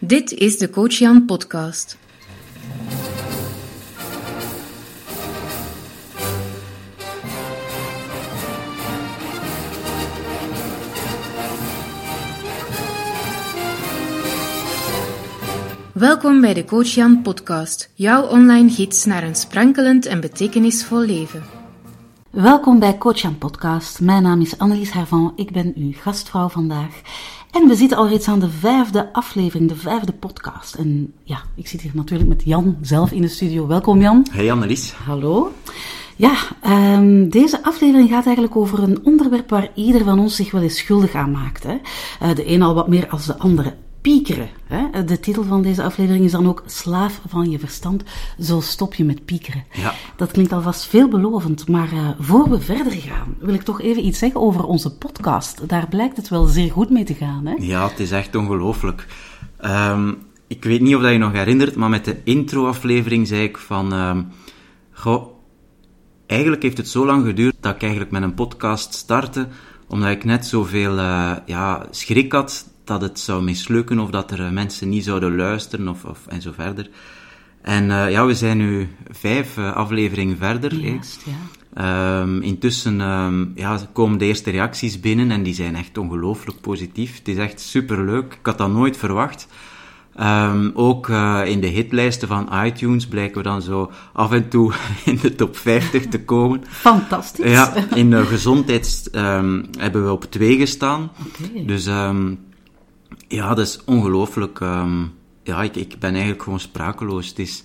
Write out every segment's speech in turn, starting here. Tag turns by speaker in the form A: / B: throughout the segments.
A: Dit is de Coach Jan podcast. Welkom bij de Coach Jan podcast, jouw online gids naar een sprankelend en betekenisvol leven.
B: Welkom bij Coach Jan podcast. Mijn naam is Annelies Hervan, ik ben uw gastvrouw vandaag. En we zitten al reeds aan de vijfde aflevering, de vijfde podcast. En ja, ik zit hier natuurlijk met Jan zelf in de studio. Welkom Jan.
C: Hey Annelies.
B: Hallo. Ja, um, deze aflevering gaat eigenlijk over een onderwerp waar ieder van ons zich wel eens schuldig aan maakt. Hè? Uh, de een al wat meer als de andere piekeren. Hè? De titel van deze aflevering is dan ook Slaaf van je verstand, zo stop je met piekeren.
C: Ja.
B: Dat klinkt alvast veelbelovend, maar uh, voor we verder gaan, wil ik toch even iets zeggen over onze podcast. Daar blijkt het wel zeer goed mee te gaan. Hè?
C: Ja, het is echt ongelooflijk. Um, ik weet niet of dat je nog herinnert, maar met de intro-aflevering zei ik van... Um, goh, eigenlijk heeft het zo lang geduurd dat ik eigenlijk met een podcast startte, omdat ik net zoveel uh, ja, schrik had dat het zou mislukken of dat er uh, mensen niet zouden luisteren of, of, en zo verder. En uh, ja, we zijn nu vijf uh, afleveringen verder.
B: Juist, ja.
C: Um, intussen um, ja, komen de eerste reacties binnen en die zijn echt ongelooflijk positief. Het is echt superleuk. Ik had dat nooit verwacht. Um, ook uh, in de hitlijsten van iTunes blijken we dan zo af en toe in de top 50 te komen.
B: Fantastisch.
C: Ja, in de gezondheid hebben we op twee gestaan.
B: Okay.
C: Dus ja, dat is ongelooflijk. Um, ja, ik, ik ben eigenlijk gewoon sprakeloos. Het is,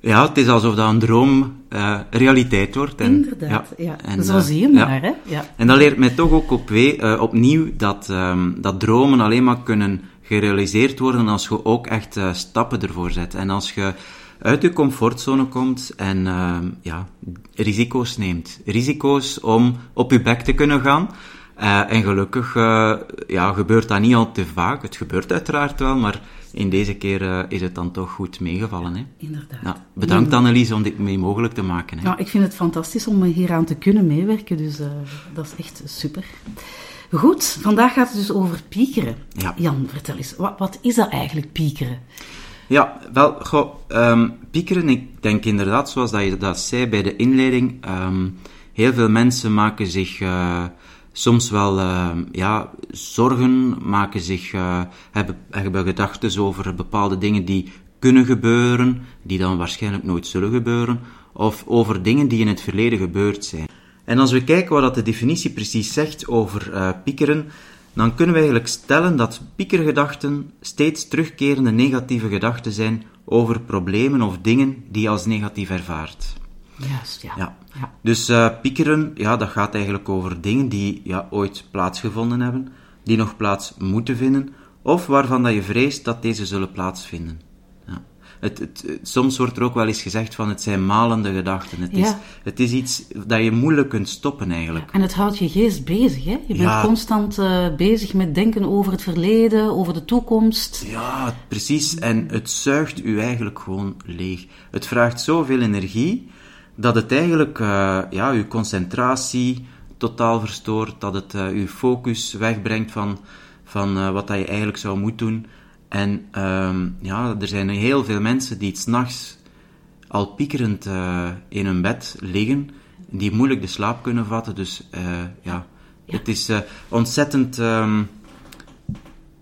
C: ja, het is alsof dat een droom uh, realiteit wordt.
B: En, Inderdaad, ja. ja. En, Zo zie je maar, ja. hè. Ja.
C: En dat leert mij toch ook op, uh, opnieuw dat, um, dat dromen alleen maar kunnen gerealiseerd worden als je ook echt stappen ervoor zet. En als je uit je comfortzone komt en uh, ja, risico's neemt. Risico's om op je bek te kunnen gaan. Uh, en gelukkig uh, ja, gebeurt dat niet al te vaak. Het gebeurt uiteraard wel, maar in deze keer uh, is het dan toch goed meegevallen. Hè?
B: Inderdaad.
C: Bedankt. Annelies om dit mee mogelijk te maken. Hè?
B: Nou, ik vind het fantastisch om hieraan te kunnen meewerken, dus dat is echt super. Goed, vandaag gaat het dus over piekeren.
C: Ja.
B: Jan, vertel eens, wat, wat is dat eigenlijk, piekeren?
C: Ja, wel, goh, um, piekeren, ik denk inderdaad, zoals dat je dat zei bij de inleiding, um, heel veel mensen maken zich soms wel uh, ja, zorgen, maken zich, uh, hebben, hebben gedachten over bepaalde dingen die kunnen gebeuren, die dan waarschijnlijk nooit zullen gebeuren, of over dingen die in het verleden gebeurd zijn. En als we kijken wat de definitie precies zegt over uh, piekeren, dan kunnen we eigenlijk stellen dat piekergedachten steeds terugkerende negatieve gedachten zijn over problemen of dingen die je als negatief ervaart.
B: Juist, ja.
C: ja. ja. Dus uh, piekeren, ja, dat gaat eigenlijk over dingen die ja, ooit plaatsgevonden hebben, die nog plaats moeten vinden, of waarvan dat je vreest dat deze zullen plaatsvinden. Ja. Het, het, het, soms wordt er ook wel eens gezegd van het zijn malende gedachten. Het,
B: ja.
C: is, het is iets dat je moeilijk kunt stoppen eigenlijk.
B: En het houdt je geest bezig, hè? Je bent ja. constant uh, bezig met denken over het verleden, over de toekomst.
C: Ja, precies. En het zuigt u eigenlijk gewoon leeg. Het vraagt zoveel energie dat het eigenlijk uh, ja, uw concentratie totaal verstoort, dat het uh, uw focus wegbrengt van, van uh, wat dat je eigenlijk zou moeten doen. En um, ja, er zijn heel veel mensen die het s'nachts al piekerend in hun bed liggen, die moeilijk de slaap kunnen vatten. Dus ja, ja, het is ontzettend um,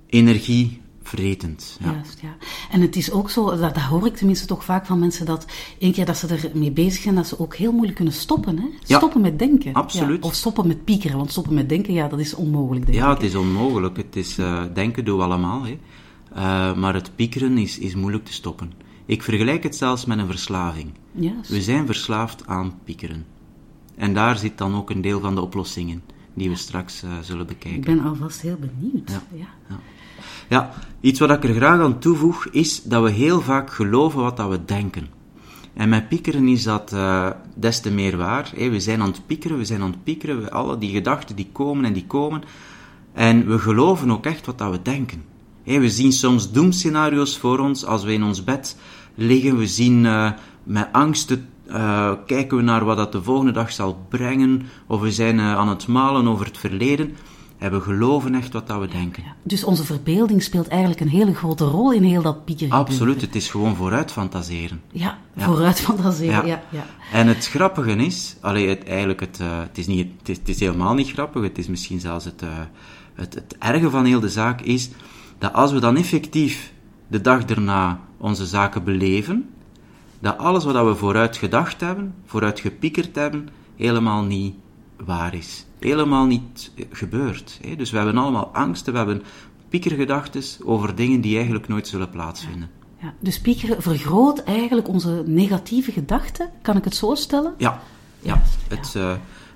C: energie Vretend, ja.
B: Juist, ja. En het is ook zo, dat, dat, hoor ik tenminste toch vaak van mensen, dat één keer dat ze ermee bezig zijn, dat ze ook heel moeilijk kunnen stoppen. Hè?
C: Ja,
B: stoppen met denken.
C: Absoluut.
B: Ja, of stoppen met piekeren, want stoppen met denken, ja, dat is onmogelijk, denk
C: ja,
B: ik.
C: het is onmogelijk. Het is, uh, denken doen we allemaal, hè. Uh, maar het piekeren is, is moeilijk te stoppen. Ik vergelijk het zelfs met een verslaving.
B: Juist.
C: We zijn verslaafd aan piekeren. En daar zit dan ook een deel van de oplossingen, die we straks uh, zullen bekijken.
B: Ik ben alvast heel benieuwd.
C: Ja.
B: ja.
C: Ja. Iets wat ik er graag aan toevoeg is dat we heel vaak geloven wat dat we denken. En met piekeren is dat uh, des te meer waar. Hey, we zijn aan het piekeren, we zijn aan het piekeren, we, alle die gedachten die komen en die komen. En we geloven ook echt wat dat we denken. We zien soms doemscenario's voor ons als we in ons bed liggen. We zien uh, met angst, uh, kijken we naar wat dat de volgende dag zal brengen. Of we zijn aan het malen over het verleden. En we geloven echt wat dat we denken.
B: Ja. Dus onze verbeelding speelt eigenlijk een hele grote rol in heel dat pieker.
C: Absoluut, het is gewoon vooruit fantaseren.
B: Ja, vooruit fantaseren, ja. ja.
C: En het grappige is, allee, het, eigenlijk het, uh, het, is niet, het, is, het is helemaal niet grappig, het is misschien zelfs het, uh, het, het erge van heel de zaak, is dat als we dan effectief de dag erna onze zaken beleven, dat alles wat we vooruit gedacht hebben, vooruit gepiekerd hebben, helemaal niet waar is. Helemaal niet gebeurd. Hè? Dus we hebben allemaal angsten, we hebben piekergedachten over dingen die eigenlijk nooit zullen plaatsvinden.
B: Ja, dus piekeren vergroot eigenlijk onze negatieve gedachten, kan ik het zo stellen?
C: Ja, ja. Het, uh,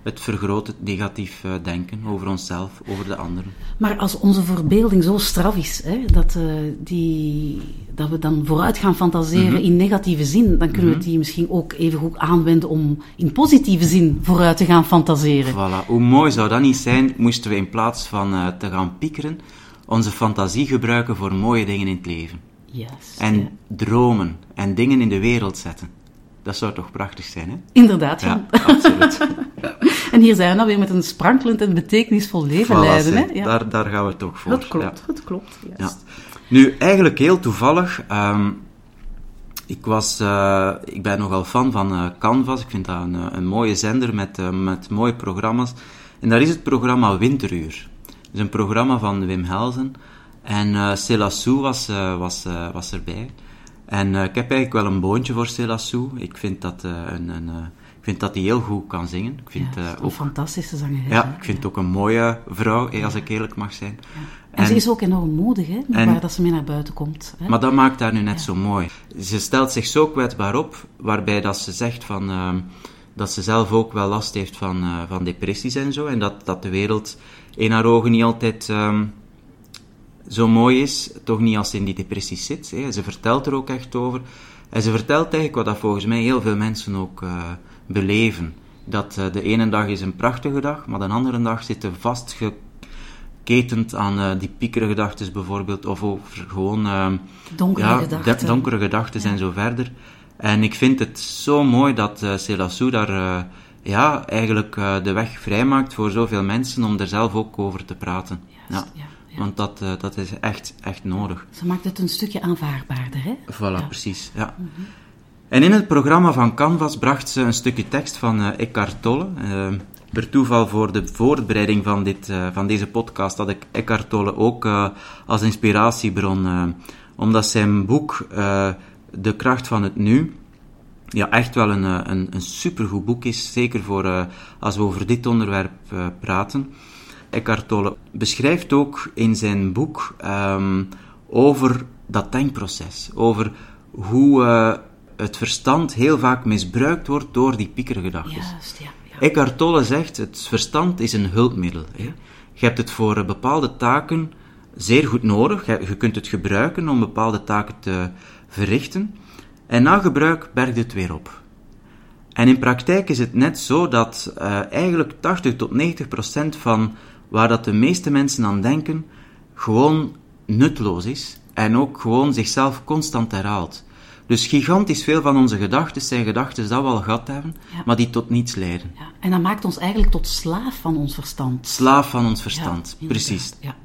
C: het vergroot het negatief uh, denken over onszelf, over de anderen.
B: Maar als onze verbeelding zo straf is, hè, dat, uh, die, dat we dan vooruit gaan fantaseren mm -hmm. in negatieve zin, dan kunnen mm -hmm. we die misschien ook even goed aanwenden om in positieve zin vooruit te gaan fantaseren.
C: Voilà. Hoe mooi zou dat niet zijn, moesten we in plaats van uh, te gaan piekeren, onze fantasie gebruiken voor mooie dingen in het leven.
B: Yes,
C: en dromen en dingen in de wereld zetten. Dat zou toch prachtig zijn, hè?
B: Inderdaad,
C: ja. ja absoluut.
B: en hier zijn we dan weer met een sprankelend en betekenisvol leven
C: voilà,
B: leiden, hè?
C: Ja. Daar, daar gaan we toch voor.
B: Dat klopt, dat klopt.
C: Ja. Nu, eigenlijk heel toevallig... Um, ik, was, uh, ik ben nogal fan van uh, Canvas. Ik vind dat een, een mooie zender met, uh, met mooie programma's. En daar is het programma Winteruur. Dat is een programma van Wim Helsen. En uh, Célassou was, was, was erbij. En uh, ik heb eigenlijk wel een boontje voor Célassou. Ik vind dat uh, een, een uh, ik vind dat hij heel goed kan zingen. Ik vind,
B: ja,
C: ook,
B: een fantastische zangeres.
C: Ja, ik vind het ook een mooie vrouw, als ik eerlijk mag zijn.
B: Ja. En, en, ze is ook enorm moedig, hè, en, waar dat ze mee naar buiten komt. Hè?
C: Maar dat maakt haar nu net ja. zo mooi. Ze stelt zich zo kwetsbaar op, waarbij dat ze zegt van, uh, dat ze zelf ook wel last heeft van, uh, van depressies en zo. En dat, dat de wereld in haar ogen niet altijd um, zo mooi is, toch niet als ze in die depressie zit. Hè. Ze vertelt er ook echt over. En ze vertelt eigenlijk wat dat volgens mij heel veel mensen ook uh, beleven. Dat uh, de ene dag is een prachtige dag, maar de andere dag zitten vastgeketend aan uh, die piekere gedachten bijvoorbeeld, of over gewoon
B: donkere
C: ja,
B: gedachten,
C: donkere gedachten ja. en zo verder. En ik vind het zo mooi dat uh, Célassou daar ja, eigenlijk de weg vrijmaakt voor zoveel mensen om er zelf ook over te praten.
B: Ja.
C: Want dat, uh, dat is echt, echt nodig.
B: Ze maakt het een stukje aanvaardbaarder, hè?
C: Voilà, ja. precies. Ja. Mm -hmm. En in het programma van Canvas bracht ze een stukje tekst van uh, Eckhart Tolle. Uh, per toeval voor de voorbereiding van, dit, van deze podcast had ik Eckhart Tolle ook als inspiratiebron. omdat zijn boek De kracht van het nu ja, echt wel een, een, een supergoed boek is. Zeker voor als we over dit onderwerp praten. Eckhart Tolle beschrijft ook in zijn boek um, over dat denkproces. Over hoe uh, het verstand heel vaak misbruikt wordt door die piekergedachten.
B: Juist, ja, ja.
C: Eckhart Tolle zegt, het verstand is een hulpmiddel. Hè. Je hebt het voor bepaalde taken zeer goed nodig. Je kunt het gebruiken om bepaalde taken te verrichten. En na gebruik bergt het weer op. En in praktijk is het net zo dat uh, eigenlijk 80 tot 90 procent van waar dat de meeste mensen aan denken, gewoon nutloos is en ook gewoon zichzelf constant herhaalt. Dus gigantisch veel van onze gedachten zijn gedachten dat we al gehad hebben, ja. maar die tot niets leiden.
B: Ja. En dat maakt ons eigenlijk tot slaaf van ons verstand.
C: Slaaf van ons verstand, ja, precies.
B: Ja.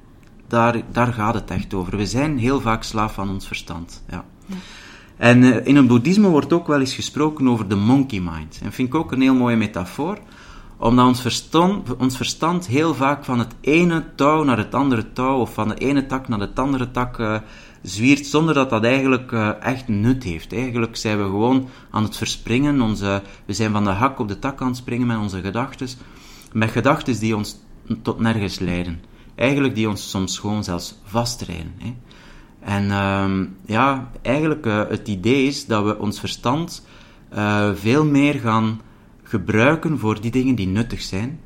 C: Daar, daar gaat het echt over. We zijn heel vaak slaaf van ons verstand. Ja. En uh, in het boeddhisme wordt ook wel eens gesproken over de monkey mind. En vind ik ook een heel mooie metafoor omdat ons verstand, ons verstand heel vaak van het ene touw naar het andere touw, of van de ene tak naar de andere tak uh, zwiert, zonder dat dat eigenlijk uh, echt nut heeft. Eigenlijk zijn we gewoon aan het verspringen, onze, we zijn van de hak op de tak aan het springen met onze gedachten, met gedachten die ons tot nergens leiden. Eigenlijk die ons soms gewoon zelfs vastrijden. Hè. En uh, ja, eigenlijk uh, het idee is dat we ons verstand veel meer gaan gebruiken voor die dingen die nuttig zijn.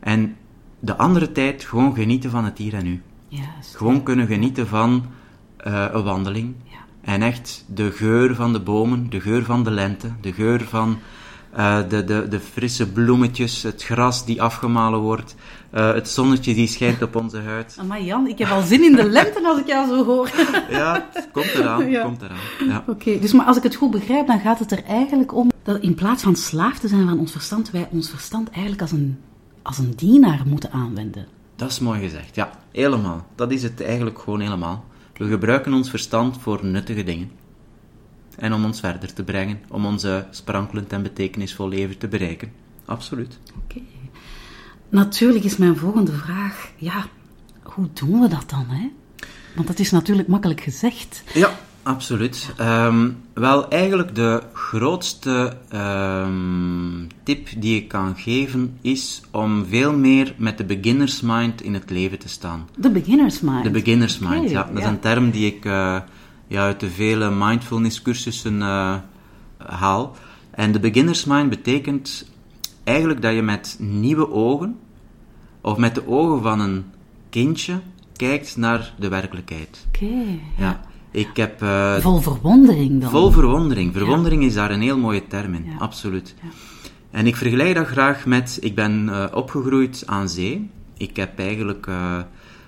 C: En de andere tijd gewoon genieten van het hier en nu. Gewoon kunnen genieten van uh, een wandeling.
B: Ja.
C: En echt de geur van de bomen, de geur van de lente, de geur van uh, de, de, de frisse bloemetjes, het gras die afgemalen wordt, uh, het zonnetje die schijnt op onze huid.
B: Maar Jan, ik heb al zin in de lente als ik jou zo hoor.
C: ja, het komt eraan,
B: Ja.
C: komt eraan. Ja.
B: Oké, dus maar als ik het goed begrijp, dan gaat het er eigenlijk om dat in plaats van slaaf te zijn van ons verstand, wij ons verstand eigenlijk als een, als een dienaar moeten aanwenden.
C: Dat is mooi gezegd, ja. Helemaal. Dat is het eigenlijk gewoon helemaal. We gebruiken ons verstand voor nuttige dingen. En om ons verder te brengen, om onze sprankelend en betekenisvol leven te bereiken. Absoluut.
B: Oké. Natuurlijk is mijn volgende vraag, ja, hoe doen we dat dan, hè? Want dat is natuurlijk makkelijk gezegd.
C: Ja, absoluut. Ehm, wel, eigenlijk de grootste ehm, tip die ik kan geven is om veel meer met de beginners mind in het leven te staan.
B: De beginners mind.
C: De beginners mind, ja. Dat is een term die ik eh, ja, uit de vele mindfulness cursussen eh, haal. En de beginners mind betekent eigenlijk dat je met nieuwe ogen, of met de ogen van een kindje, kijkt naar de werkelijkheid.
B: Oké.
C: Ja. Ik heb eh,
B: Vol verwondering dan.
C: vol verwondering. Verwondering is daar een heel mooie term in,
B: Ja.
C: absoluut. En ik vergelijk dat graag met, ik ben eh, opgegroeid aan zee. Ik heb eigenlijk eh,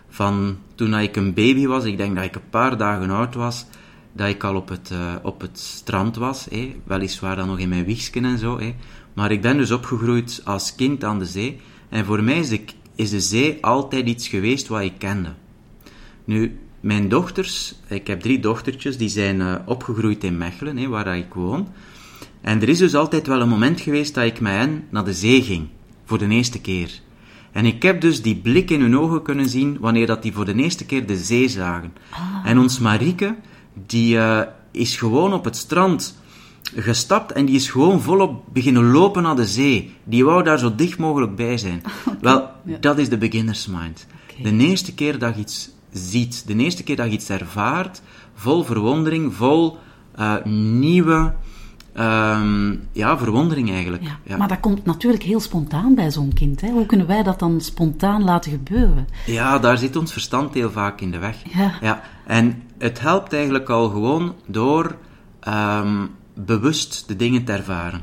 C: van toen ik een baby was, ik denk dat ik een paar dagen oud was, dat ik al op het, op het strand was. Weliswaar dan nog in mijn wiegsken en zo. Maar ik ben dus opgegroeid als kind aan de zee. En voor mij is de, is de zee altijd iets geweest wat ik kende. Nu, mijn dochters, ik heb drie dochtertjes, die zijn eh, opgegroeid in Mechelen, waar ik woon. En er is dus altijd wel een moment geweest dat ik met hen naar de zee ging, voor de eerste keer. En ik heb dus die blik in hun ogen kunnen zien wanneer dat die voor de eerste keer de zee zagen. En ons Marieke, die eh, is gewoon op het strand gestapt en die is gewoon volop beginnen lopen naar de zee. Die wou daar zo dicht mogelijk bij zijn. Wel, dat is de beginners mind. De eerste keer dat je iets ziet, de eerste keer dat je iets ervaart, vol verwondering, vol eh, nieuwe ehm, ja, verwondering eigenlijk.
B: Ja.
C: Ja.
B: Maar dat komt natuurlijk heel spontaan bij zo'n kind. Hè? Hoe kunnen wij dat dan spontaan laten gebeuren?
C: Ja, daar zit ons verstand heel vaak in de weg.
B: Ja.
C: En het helpt eigenlijk al gewoon door ehm, bewust de dingen te ervaren.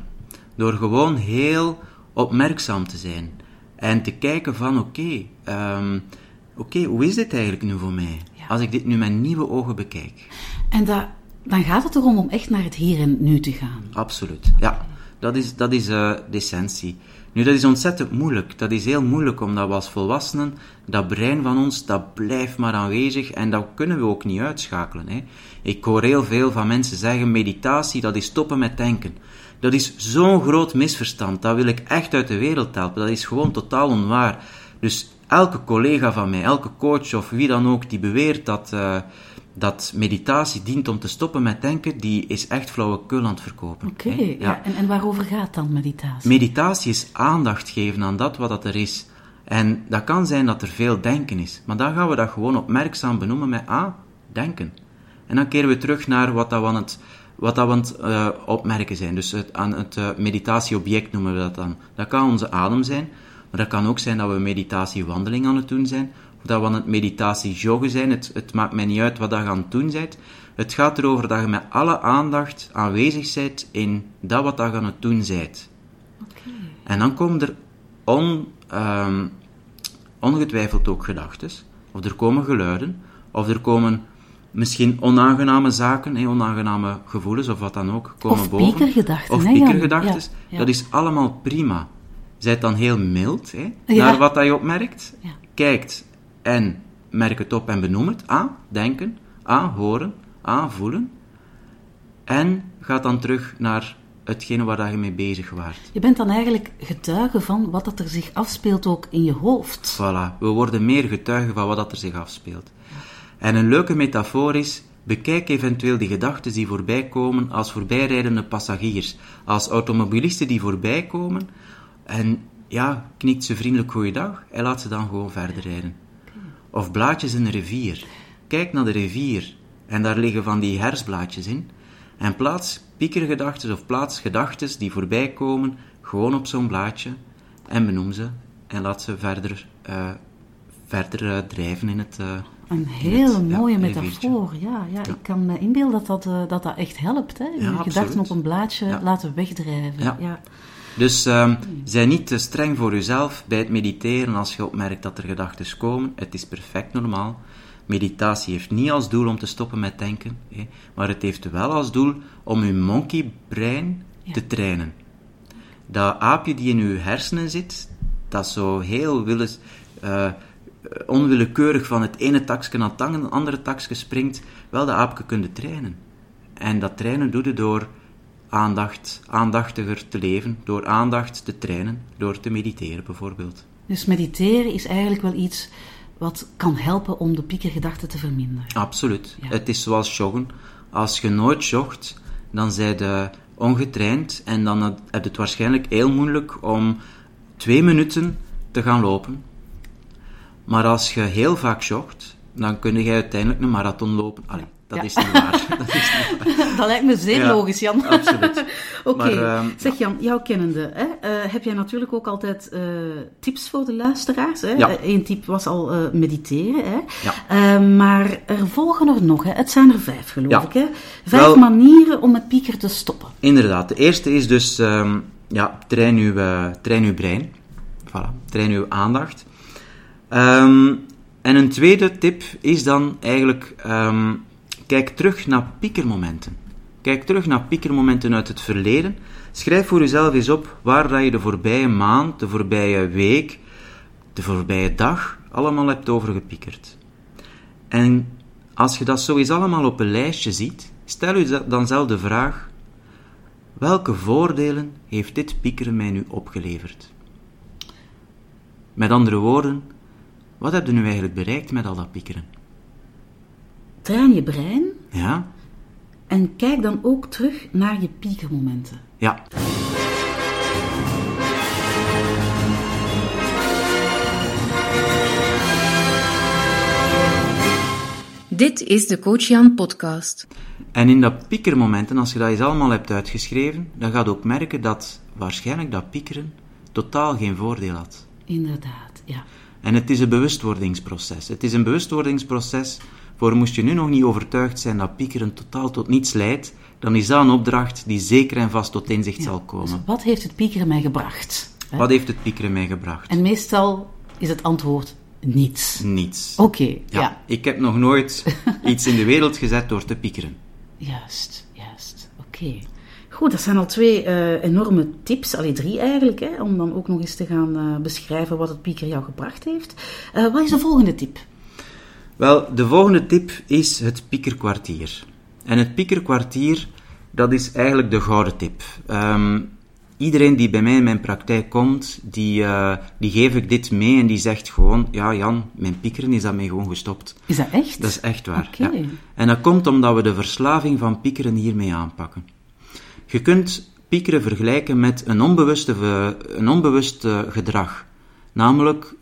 C: Door gewoon heel opmerkzaam te zijn. En te kijken van, oké, ehm, oké, hoe is dit eigenlijk nu voor mij?
B: Ja.
C: Als ik dit nu met nieuwe ogen bekijk.
B: En dat, dan gaat het erom om echt naar het hier en nu te gaan.
C: Absoluut, ja. Dat is, dat is eh, de essentie. Nu, dat is ontzettend moeilijk. Dat is heel moeilijk, omdat we als volwassenen, dat brein van ons, dat blijft maar aanwezig en dat kunnen we ook niet uitschakelen. Hè. Ik hoor heel veel van mensen zeggen, meditatie, dat is stoppen met denken. Dat is zo'n groot misverstand. Dat wil ik echt uit de wereld helpen. Dat is gewoon totaal onwaar. Dus elke collega van mij, elke coach of wie dan ook, die beweert dat, eh, dat meditatie dient om te stoppen met denken, die is echt flauwekul aan het verkopen.
B: Oké, ja. En, en waarover gaat dan meditatie?
C: Meditatie is aandacht geven aan dat wat dat er is. En dat kan zijn dat er veel denken is. Maar dan gaan we dat gewoon opmerkzaam benoemen met ah, denken. En dan keren we terug naar wat dat we aan het, wat dat we aan het eh, opmerken zijn. Dus het, aan het eh, meditatieobject noemen we dat dan. Dat kan onze adem zijn. Maar dat kan ook zijn dat we meditatiewandeling aan het doen zijn. Dat we aan het meditatie-joggen zijn. Het, het maakt mij niet uit wat je aan het doen bent. Het gaat erover dat je met alle aandacht aanwezig bent in dat wat je aan het doen bent. En dan komen er on, ehm, ongetwijfeld ook gedachten, of er komen geluiden, of er komen misschien onaangename zaken, onaangename gevoelens of wat dan ook, komen
B: Of
C: boven.
B: piekergedachten,
C: Of piekergedachten.
B: Ja, ja.
C: Dat is allemaal prima. Zijt dan heel mild hè,
B: Ja.
C: naar wat dat je opmerkt.
B: Ja.
C: Kijkt en merk het op en benoem het. A, denken. A, horen. A, voelen. En gaat dan terug naar hetgene waar dat je mee bezig waart.
B: Je bent dan eigenlijk getuige van wat dat er zich afspeelt ook in je hoofd.
C: Voilà, we worden meer getuigen van wat dat er zich afspeelt. En een leuke metafoor is, bekijk eventueel die gedachten die voorbij komen als voorbijrijdende passagiers, als automobilisten die voorbij komen en ja, knikt ze vriendelijk goeiedag en laat ze dan gewoon verder rijden. Of blaadjes in een rivier. Kijk naar de rivier en daar liggen van die hersblaadjes in en plaats piekergedachten of plaats gedachten die voorbij komen gewoon op zo'n blaadje en benoem ze en laat ze verder, eh, verder eh, drijven in het... eh,
B: Een hele
C: het,
B: mooie metafoor. Ja, ja, ik kan me inbeelden dat dat, dat, dat echt helpt. Hè? Je
C: Ja,
B: gedachten op een blaadje laten wegdrijven.
C: Ja. Dus ehm zijn niet te streng voor jezelf bij het mediteren als je opmerkt dat er gedachten komen. Het is perfect normaal. Meditatie heeft niet als doel om te stoppen met denken, hè, maar het heeft wel als doel om je monkeybrein
B: Ja.
C: te trainen. Dat aapje die in je hersenen zit, dat zo heel eh, onwillekeurig van het ene takje naar het andere takje springt, wel de aapje kunnen trainen. En dat trainen doe je door aandacht, aandachtiger te leven, door aandacht te trainen, door te mediteren bijvoorbeeld.
B: Dus mediteren is eigenlijk wel iets wat kan helpen om de piekergedachte te verminderen.
C: Absoluut. Het is zoals joggen. Als je nooit jogt, dan zijn je ongetraind en dan heb je het waarschijnlijk heel moeilijk om twee minuten te gaan lopen. Maar als je heel vaak jogt, dan kun je uiteindelijk een marathon lopen. Allee, dat, is niet waar. dat is niet waar.
B: Dat lijkt me zeer logisch, Jan.
C: Absoluut.
B: Oké, ehm, zeg Jan, jouw kennende, hè, uh, heb jij natuurlijk ook altijd uh, tips voor de luisteraars? Hè?
C: Ja.
B: Eén tip was al uh, mediteren, hè? Ja. maar er volgen er nog, hè? het zijn er vijf geloof ik. Hè? Vijf Wel, manieren om met pieker te stoppen.
C: Inderdaad, de eerste is dus, um, ja, train uw, train uw brein. Voilà, train uw aandacht. Um, en een tweede tip is dan eigenlijk, um, kijk terug naar piekermomenten. Kijk terug naar piekermomenten uit het verleden. Schrijf voor jezelf eens op waar dat je de voorbije maand, de voorbije week, de voorbije dag allemaal hebt over gepiekerd. En als je dat zo eens allemaal op een lijstje ziet, stel je dan zelf de vraag: welke voordelen heeft dit piekeren mij nu opgeleverd? Met andere woorden, wat heb je nu eigenlijk bereikt met al dat piekeren?
B: Train je brein.
C: Ja.
B: En kijk dan ook terug naar je piekermomenten.
C: Ja.
A: Dit is de Coach Jan podcast.
C: En in dat piekermomenten, als je dat eens allemaal hebt uitgeschreven, dan ga je ook merken dat waarschijnlijk dat piekeren totaal geen voordeel had.
B: Inderdaad, ja.
C: En het is een bewustwordingsproces. Het is een bewustwordingsproces voor moest je nu nog niet overtuigd zijn dat piekeren totaal tot niets leidt, dan is dat een opdracht die zeker en vast tot inzicht zal komen. Dus
B: wat heeft het piekeren mij gebracht?
C: Hè? Wat heeft het piekeren mij gebracht?
B: En meestal is het antwoord niets.
C: Niets.
B: Oké, ja.
C: Ik heb nog nooit iets in de wereld gezet door te piekeren.
B: Juist, juist. Oké. Goed, dat zijn al twee uh, enorme tips, alleen drie eigenlijk, hè, om dan ook nog eens te gaan uh, beschrijven wat het pieker jou gebracht heeft. Uh, wat is de volgende tip?
C: Wel, de volgende tip is het piekerkwartier. En het piekerkwartier, dat is eigenlijk de gouden tip. Um, iedereen die bij mij in mijn praktijk komt, die, die geef ik dit mee en die zegt gewoon, ja Jan, mijn piekeren is daarmee gewoon gestopt.
B: Is dat echt?
C: Dat is echt waar,
B: okay.
C: ja. En dat komt omdat we de verslaving van piekeren hiermee aanpakken. Je kunt piekeren vergelijken met een, onbewuste, een onbewust gedrag, namelijk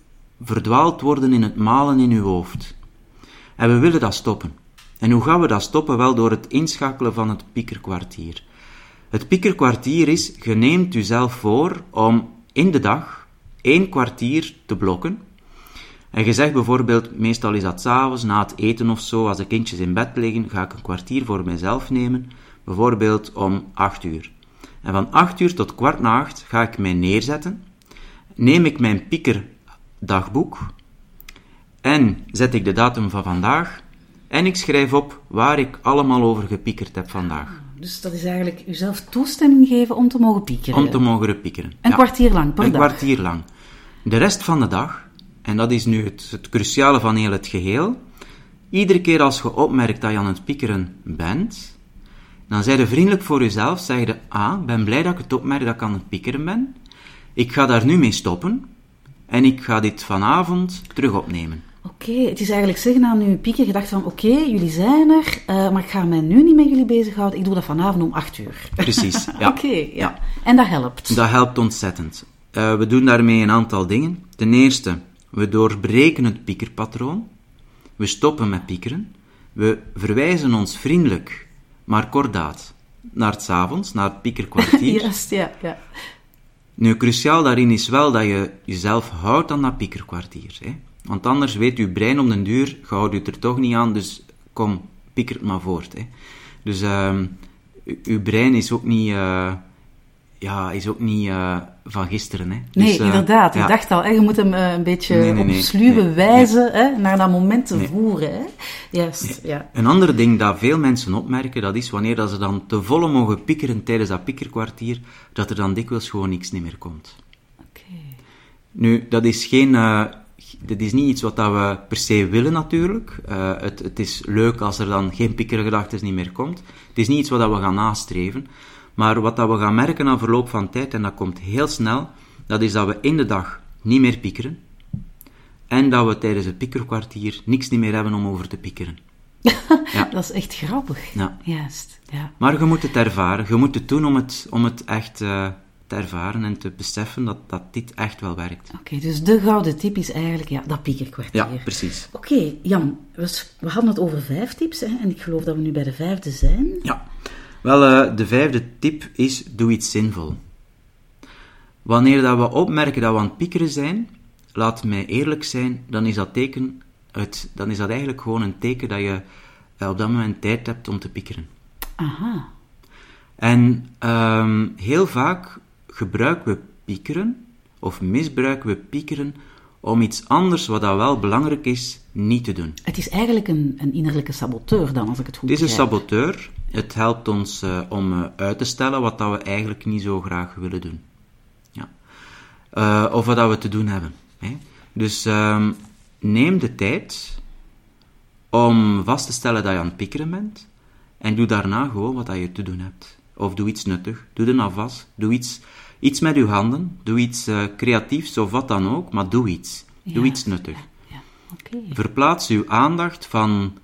C: verdwaald worden in het malen in uw hoofd. En we willen dat stoppen. En hoe gaan we dat stoppen? Wel door het inschakelen van het piekerkwartier. Het piekerkwartier is, je neemt jezelf voor om in de dag één kwartier te blokken. En je zegt bijvoorbeeld, meestal is dat s'avonds, na het eten of zo, als de kindjes in bed liggen, ga ik een kwartier voor mezelf nemen bijvoorbeeld om 8 uur. En van 8 uur tot kwart na 8 ga ik mij neerzetten, neem ik mijn piekerdagboek en zet ik de datum van vandaag en ik schrijf op waar ik allemaal over gepiekerd heb vandaag.
B: Dus dat is eigenlijk jezelf toestemming geven om te mogen piekeren?
C: Om te mogen piekeren.
B: Een kwartier lang per
C: een
B: dag?
C: Een kwartier lang. De rest van de dag, en dat is nu het, het cruciale van heel het geheel, iedere keer als je opmerkt dat je aan het piekeren bent, dan zij je vriendelijk voor jezelf, zeg je, ah, ben blij dat ik het opmerk dat ik aan het piekeren ben. Ik ga daar nu mee stoppen en ik ga dit vanavond terug opnemen.
B: Oké, het is eigenlijk zeggen aan uw pieker gedacht van, oké, jullie zijn er, uh, maar ik ga mij nu niet met jullie bezighouden, ik doe dat vanavond om 8 uur.
C: Precies, ja.
B: oké, ja. En dat helpt?
C: Dat helpt ontzettend. Uh, we doen daarmee een aantal dingen. Ten eerste, we doorbreken het piekerpatroon. We stoppen met piekeren. We verwijzen ons vriendelijk maar kordaat. Naar het avonds, naar het piekerkwartier.
B: Juist, ja, ja.
C: Nu, cruciaal daarin is wel dat je jezelf houdt aan dat piekerkwartier. Hè? Want anders weet je brein om den duur, je houdt je er toch niet aan, dus kom, pieker het maar voort. Hè? Dus uh, uw brein is ook niet, uh, ja, is ook niet uh, van gisteren. Hè?
B: Nee,
C: dus,
B: inderdaad.
C: ja.
B: Ik dacht al, hè, je moet hem een beetje
C: Nee, nee,
B: op
C: nee.
B: sluwe wijze hè, naar dat moment te voeren. Hè? Juist, ja.
C: Een ander ding dat veel mensen opmerken, dat is wanneer dat ze dan te volle mogen piekeren tijdens dat piekerkwartier, dat er dan dikwijls gewoon niks niet meer komt.
B: Oké.
C: Nu, dat is geen, eh, dit is niet iets wat dat we per se willen natuurlijk. Uh, het, het is leuk als er dan geen pikkergedachten niet meer komt. Het is niet iets wat dat we gaan nastreven. Maar wat dat we gaan merken na verloop van tijd, en dat komt heel snel, dat is dat we in de dag niet meer piekeren. En dat we tijdens het piekerkwartier niks niet meer hebben om over te piekeren.
B: ja. Dat is echt grappig.
C: Ja.
B: Juist. Ja.
C: Maar je moet het ervaren. Je moet het doen om het, om het echt uh, te ervaren en te beseffen dat, dat dit echt wel werkt.
B: Oké, dus de gouden tip is eigenlijk ja, dat piekerkwartier.
C: Ja, precies.
B: Oké, Jan, we, we, hadden het over vijf tips hè, en ik geloof dat we nu bij de vijfde zijn.
C: Ja. Wel, uh, de vijfde tip is doe iets zinvol. Wanneer dat we opmerken dat we aan het piekeren zijn, laat mij eerlijk zijn, dan is dat teken uit, dan is dat eigenlijk gewoon een teken dat je uh, op dat moment tijd hebt om te piekeren.
B: Aha.
C: En um, heel vaak gebruiken we piekeren, of misbruiken we piekeren, om iets anders, wat dat wel belangrijk is, niet te doen.
B: Het is eigenlijk een, een innerlijke saboteur dan, als ik het goed
C: begrijp.
B: Het
C: is een saboteur. Het helpt ons uh, om uh, uit te stellen wat dat we eigenlijk niet zo graag willen doen. Ja. Uh, of wat dat we te doen hebben. Hè. Dus um, neem de tijd om vast te stellen dat je aan het piekeren bent. En doe daarna gewoon wat dat je te doen hebt. Of doe iets nuttig. Doe een afwas. Doe iets, iets met je handen. Doe iets uh, creatiefs of wat dan ook. Maar doe iets.
B: Ja,
C: doe iets nuttig.
B: Ja. Okay.
C: Verplaats uw aandacht van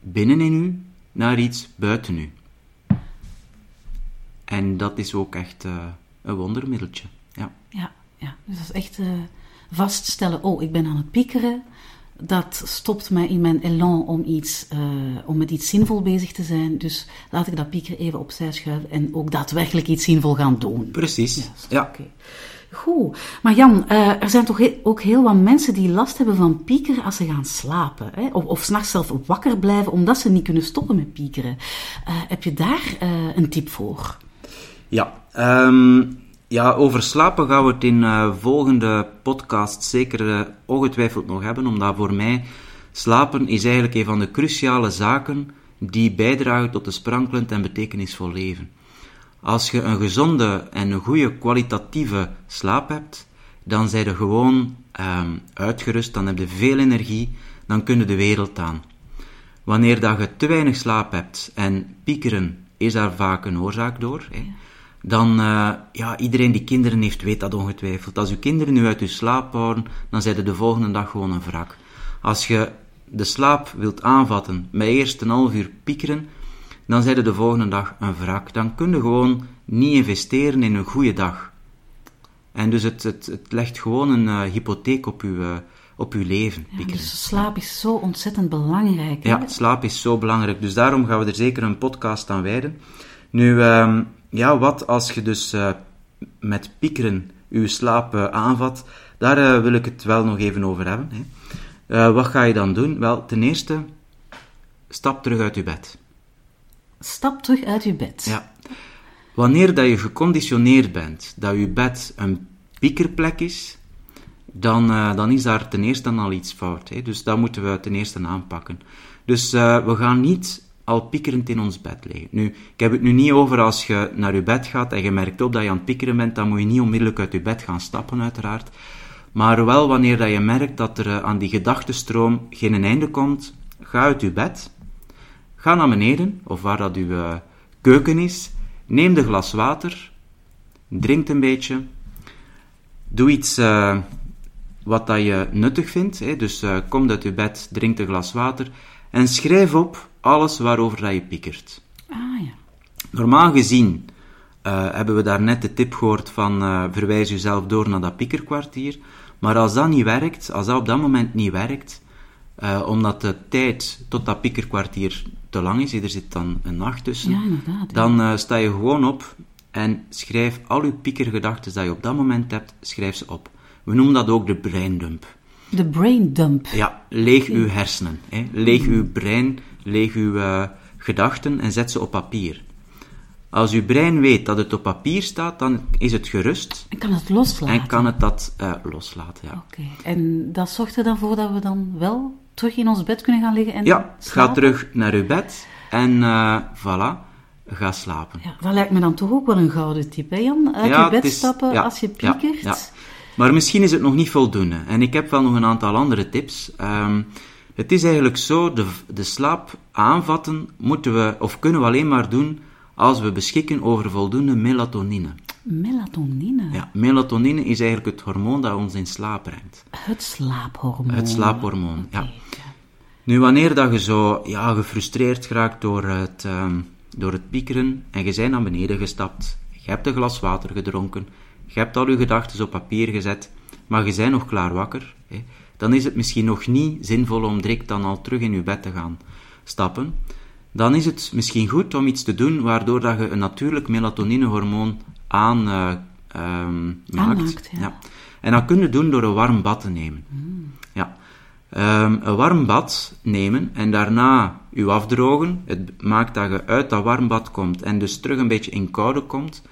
C: binnenin u naar iets buiten u. En dat is ook echt uh, een wondermiddeltje. Ja,
B: ja, ja. dus dat is echt uh, vaststellen: oh, ik ben aan het piekeren. Dat stopt mij in mijn elan om, iets, uh, om met iets zinvol bezig te zijn. Dus laat ik dat piekeren even opzij schuiven en ook daadwerkelijk iets zinvol gaan doen.
C: Precies. Ja.
B: Okay. Goed. Maar Jan, uh, er zijn toch he ook heel wat mensen die last hebben van piekeren als ze gaan slapen. Hè? Of, of s'nachts zelf wakker blijven omdat ze niet kunnen stoppen met piekeren. Uh, heb je daar een tip voor?
C: Ja, um, ja, over slapen gaan we het in uh, volgende podcast zeker uh, ongetwijfeld nog hebben, omdat voor mij slapen is eigenlijk een van de cruciale zaken die bijdragen tot een sprankelend en betekenisvol leven. Als je een gezonde en een goede kwalitatieve slaap hebt, dan zijn je gewoon um, uitgerust, dan heb je veel energie, dan kun je de wereld aan. Wanneer dat je te weinig slaap hebt, en piekeren is daar vaak een oorzaak door, hè, dan, uh, ja, iedereen die kinderen heeft, weet dat ongetwijfeld. Als uw kinderen nu uit uw slaap houden, dan zijn de volgende dag gewoon een wrak. Als je de slaap wilt aanvatten met eerst een half uur piekeren, dan zijn de volgende dag een wrak. Dan kun je gewoon niet investeren in een goede dag. En dus het, het, het legt gewoon een uh, hypotheek op uw, uh, op uw leven.
B: Ja, dus slaap is zo ontzettend belangrijk. Hè?
C: Ja, slaap is zo belangrijk. Dus daarom gaan we er zeker een podcast aan wijden. Nu, um, ja, wat als je dus uh, met piekeren je slaap uh, aanvat? Daar uh, wil ik het wel nog even over hebben. Hè. wat ga je dan doen? Wel, ten eerste, stap terug uit je bed.
B: Stap terug uit je bed.
C: Ja. Wanneer dat je geconditioneerd bent dat je bed een piekerplek is, dan, dan is daar ten eerste al iets fout. Hè. Dus dat moeten we ten eerste aanpakken. Dus we gaan niet al piekerend in ons bed liggen. Nu, ik heb het nu niet over als je naar je bed gaat en je merkt op dat je aan het piekeren bent, dan moet je niet onmiddellijk uit je bed gaan stappen, uiteraard. Maar wel wanneer dat je merkt dat er aan die gedachtenstroom geen einde komt, ga uit je bed, ga naar beneden, of waar dat uw uh, keuken is, neem de glas water, drink een beetje, doe iets uh, wat dat je nuttig vindt, hè. dus kom uit je bed, drink een glas water en schrijf op alles waarover dat je piekert.
B: Ah ja.
C: Normaal gezien uh, hebben we daar net de tip gehoord van uh, verwijs jezelf door naar dat piekerkwartier. Maar als dat niet werkt, als dat op dat moment niet werkt, uh, omdat de tijd tot dat piekerkwartier te lang is, er zit dan een nacht tussen,
B: ja,
C: dan sta je gewoon op en schrijf al je piekergedachten die je op dat moment hebt, schrijf ze op. We noemen dat ook de breindump.
B: De braindump.
C: Ja, leeg uw hersenen. Hè. Leeg uw brein, leeg uw uh, gedachten en zet ze op papier. Als uw brein weet dat het op papier staat, dan is het gerust.
B: En kan het loslaten.
C: En kan het dat uh, loslaten, ja.
B: Oké. Okay. En dat zorgt er dan voor dat we dan wel terug in ons bed kunnen gaan liggen en
C: Ja,
B: slapen?
C: ga terug naar uw bed en uh, voilà, ga slapen.
B: Ja, dat lijkt me dan toch ook wel een gouden tip, hè Jan? Uit
C: ja,
B: je bed
C: is,
B: stappen
C: ja,
B: als je piekert.
C: Maar misschien is het nog niet voldoende. En ik heb wel nog een aantal andere tips. Ehm, het is eigenlijk zo, de, de slaap aanvatten moeten we, of kunnen we alleen maar doen als we beschikken over voldoende melatonine.
B: Melatonine.
C: Ja, melatonine is eigenlijk het hormoon dat ons in slaap brengt.
B: Het slaaphormoon.
C: Het slaaphormoon, ja. Nu, wanneer dat je zo ja, gefrustreerd raakt door het, ehm, door het piekeren en je bent naar beneden gestapt, je hebt een glas water gedronken, je hebt al je gedachten op papier gezet, maar je bent nog klaar wakker, hè, dan is het misschien nog niet zinvol om direct dan al terug in je bed te gaan stappen. Dan is het misschien goed om iets te doen waardoor dat je een natuurlijk melatonine-hormoon aan, eh, ehm, maakt.
B: Aanmaakt, ja.
C: En dat kun je doen door een warm bad te nemen. Ja. Ehm, een warm bad nemen en daarna je afdrogen. Het maakt dat je uit dat warm bad komt en dus terug een beetje in koude komt.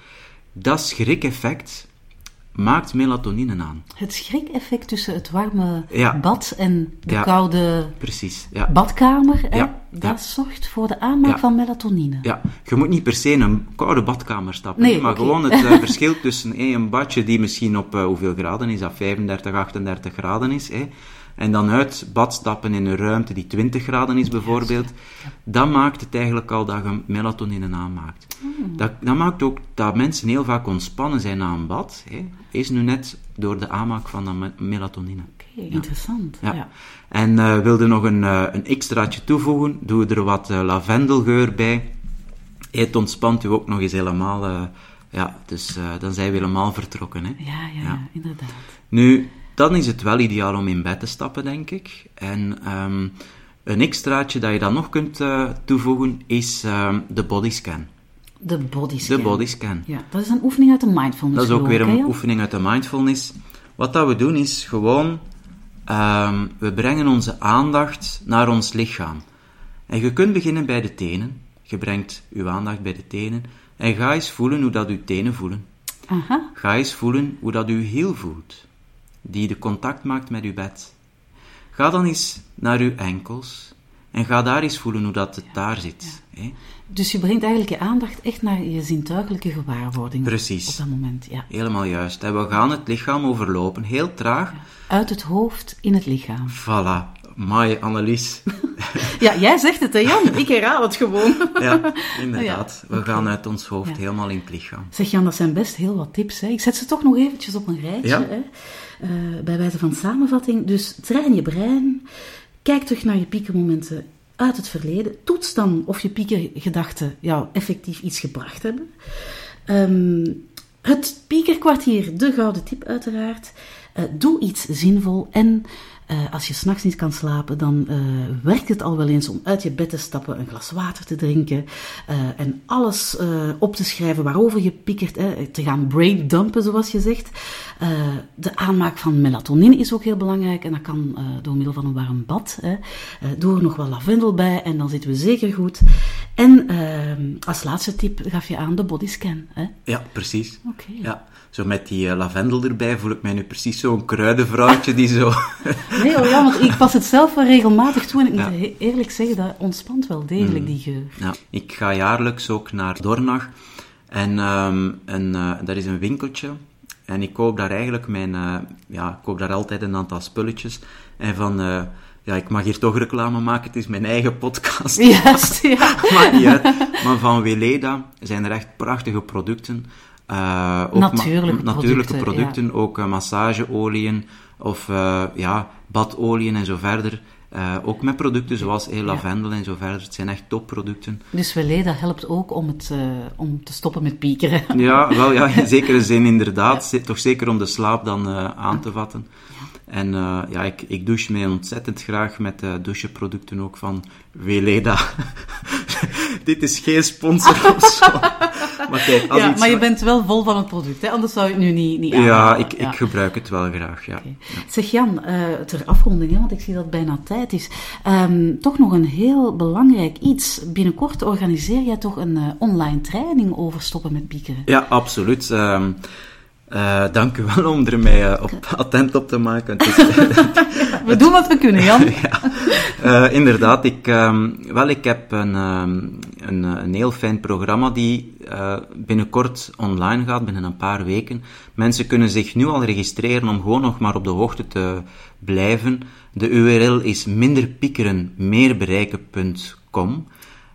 C: Dat schrik-effect maakt melatonine aan.
B: Het schrikeffect tussen het warme
C: Ja.
B: bad en de
C: Ja.
B: koude
C: Precies, ja.
B: badkamer, hè, dat zorgt voor de aanmaak van melatonine.
C: Ja, je moet niet per se in een koude badkamer stappen,
B: Nee,
C: maar gewoon het eh, verschil tussen een badje die misschien op eh, hoeveel graden is, dat 35, 38 graden is, en dan uit bad stappen in een ruimte die 20 graden is bijvoorbeeld, dat maakt het eigenlijk al dat je melatonine aanmaakt.
B: Hmm.
C: Dat, dat maakt ook dat mensen heel vaak ontspannen zijn na een bad, hè, is nu net door de aanmaak van dat me- melatonine.
B: Oké, interessant.
C: Ja.
B: Ja.
C: En eh wilde nog een, eh, een extraatje toevoegen, doe er wat eh, lavendelgeur bij. Het ontspant u ook nog eens helemaal. ja, dus dan zijn we helemaal vertrokken. Hè.
B: Ja, ja,
C: Ja.
B: inderdaad.
C: Nu, dan is het wel ideaal om in bed te stappen, denk ik. En ehm, een extraatje dat je dan nog kunt eh, toevoegen is ehm, de bodyscan.
B: De bodyscan.
C: De bodyscan.
B: Ja, dat is een oefening uit de mindfulness.
C: Dat is ook weer een oefening uit de mindfulness. Wat dat we doen is gewoon, ehm, we brengen onze aandacht naar ons lichaam. En je kunt beginnen bij de tenen. Je brengt je aandacht bij de tenen. En ga eens voelen hoe dat je tenen voelen.
B: Aha.
C: Ga eens voelen hoe dat je hiel voelt. Die de contact maakt met je bed. Ga dan eens naar je enkels. En ga daar eens voelen hoe dat het daar zit. hè.
B: Dus je brengt eigenlijk je aandacht echt naar je zintuigelijke gewaarwording.
C: Precies.
B: Op dat moment, ja.
C: Helemaal juist. En we gaan het lichaam overlopen, heel traag.
B: Uit het hoofd in het lichaam.
C: Voilà. Mai, Annelies.
B: Ja, jij zegt het, hè Jan? Ik herhaal het gewoon.
C: Ja, inderdaad. We gaan uit ons hoofd helemaal in het lichaam.
B: Zeg Jan, dat zijn best heel wat tips. Hè? Ik zet ze toch nog eventjes op een rijtje.
C: Ja.
B: Hè? Eh, bij wijze van samenvatting. Dus train je brein. Kijk terug naar je piekermomenten uit het verleden. Toets dan of je piekergedachten jou effectief iets gebracht hebben. Ehm, het piekerkwartier, de gouden tip uiteraard. Eh, doe iets zinvol en eh, als je s'nachts niet kan slapen, dan eh, werkt het al wel eens om uit je bed te stappen, een glas water te drinken eh, en alles op te schrijven waarover je piekert, hè, te gaan braindumpen zoals je zegt. De aanmaak van melatonine is ook heel belangrijk en dat kan door middel van een warm bad. Hè. Doe er nog wel lavendel bij en dan zitten we zeker goed. En eh, als laatste tip gaf je aan de bodyscan. Hè.
C: Ja, precies.
B: Oké.
C: Ja, zo met die eh, lavendel erbij voel ik mij nu precies zo'n kruidenvrouwtje die zo...
B: Nee, oh ja, want ik pas het zelf wel regelmatig toe en ik moet
C: Ja.
B: eerlijk zeggen, dat ontspant wel degelijk, die geur.
C: Ja, ik ga jaarlijks ook naar Dornach. En, ehm en eh, daar is een winkeltje. En ik koop daar eigenlijk mijn... eh, ja, ik koop daar altijd een aantal spulletjes. En van... ja, ik mag hier toch reclame maken. Het is mijn eigen podcast.
B: Juist, ja.
C: Maakt niet uit. Maar van Weleda zijn er echt prachtige producten. Eh, ook ma-
B: Natuurlijke producten.
C: Ook eh, massageolieën of eh, ja, badolieën en zo verder. Ook met producten zoals eh, lavendel en zo verder. Het zijn echt topproducten.
B: Dus Weleda helpt ook om, het, om te stoppen met piekeren.
C: Ja, wel ja, in zekere zin inderdaad. Toch zeker om de slaap dan aan te vatten. En eh, ja, ik, ik douche mij ontzettend graag met eh doucheproducten ook van Weleda. Dit is geen sponsor of zo. Maar kijk,
B: Ja,
C: iets
B: maar je bent wel vol van het product, hè? anders zou je het nu niet, niet
C: Ja, ik, ik gebruik het wel graag, ja.
B: Zeg Jan, eh, ter afronding, hè, want ik zie dat het bijna tijd is. Ehm, toch nog een heel belangrijk iets. Binnenkort organiseer jij toch een online training over stoppen met piekeren?
C: Ja, absoluut. Ehm, Uh, dank u wel om er mij uh, op, attent op te maken. Is,
B: we doen wat we kunnen, Jan. ja,
C: uh, inderdaad, ik, um, wel, ik heb een, um, een, een, heel fijn programma die binnenkort online gaat, binnen een paar weken. Mensen kunnen zich nu al registreren om gewoon nog maar op de hoogte te blijven. De URL is minderpiekeren,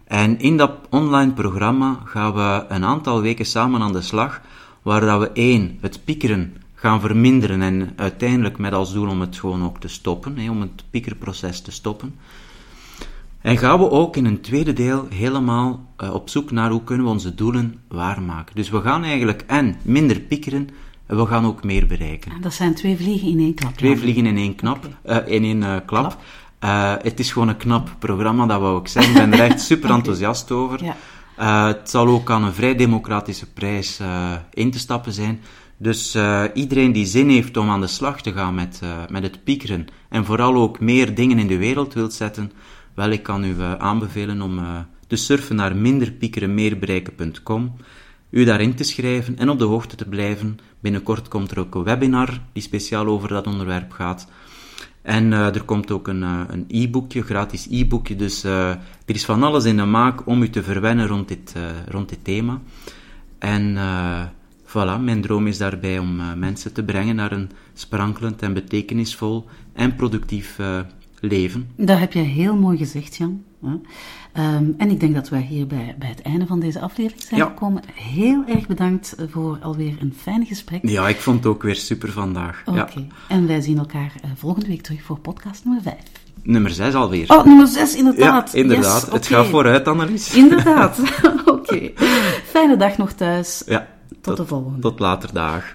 C: En in dat online programma gaan we een aantal weken samen aan de slag waar dat we één, het piekeren gaan verminderen en uiteindelijk met als doel om het gewoon ook te stoppen, hè, om het piekerproces te stoppen. En gaan we ook in een tweede deel helemaal uh, op zoek naar hoe kunnen we onze doelen waarmaken. Dus we gaan eigenlijk en minder piekeren, en we gaan ook meer bereiken.
B: Dat zijn twee vliegen in één klap.
C: Twee vliegen in één, knap, okay. uh, in één uh, klap. klap. het is gewoon een knap programma, dat wou ik zeggen. Ik ben er echt super enthousiast over. Ja. Uh, het zal ook aan een vrij democratische prijs uh, in te stappen zijn. Dus uh, iedereen die zin heeft om aan de slag te gaan met, met het piekeren en vooral ook meer dingen in de wereld wilt zetten, wel, ik kan u aanbevelen om te surfen naar minderpiekerenmeerbereiken.com, u daarin te schrijven en op de hoogte te blijven. Binnenkort komt er ook een webinar die speciaal over dat onderwerp gaat. En uh, er komt ook een, uh, een e-boekje, gratis e-boekje. Dus uh, er is van alles in de maak om u te verwennen rond dit, rond dit thema. En voilà, mijn droom is daarbij om mensen te brengen naar een sprankelend en betekenisvol en productief leven.
B: Dat heb je heel mooi gezegd, Jan. Um, en ik denk dat wij hier bij, bij het einde van deze aflevering zijn gekomen. Heel erg bedankt voor alweer een fijn gesprek.
C: Ja, ik vond het ook weer super vandaag.
B: Oké, okay. en wij zien elkaar uh, volgende week terug voor podcast nummer 5.
C: Nummer 6 alweer.
B: Oh, nummer 6, inderdaad.
C: Ja, inderdaad.
B: Yes,
C: het gaat vooruit, Annelies.
B: Inderdaad. Oké. Okay. Fijne dag nog thuis.
C: Ja.
B: Tot, tot de volgende.
C: Tot later dag.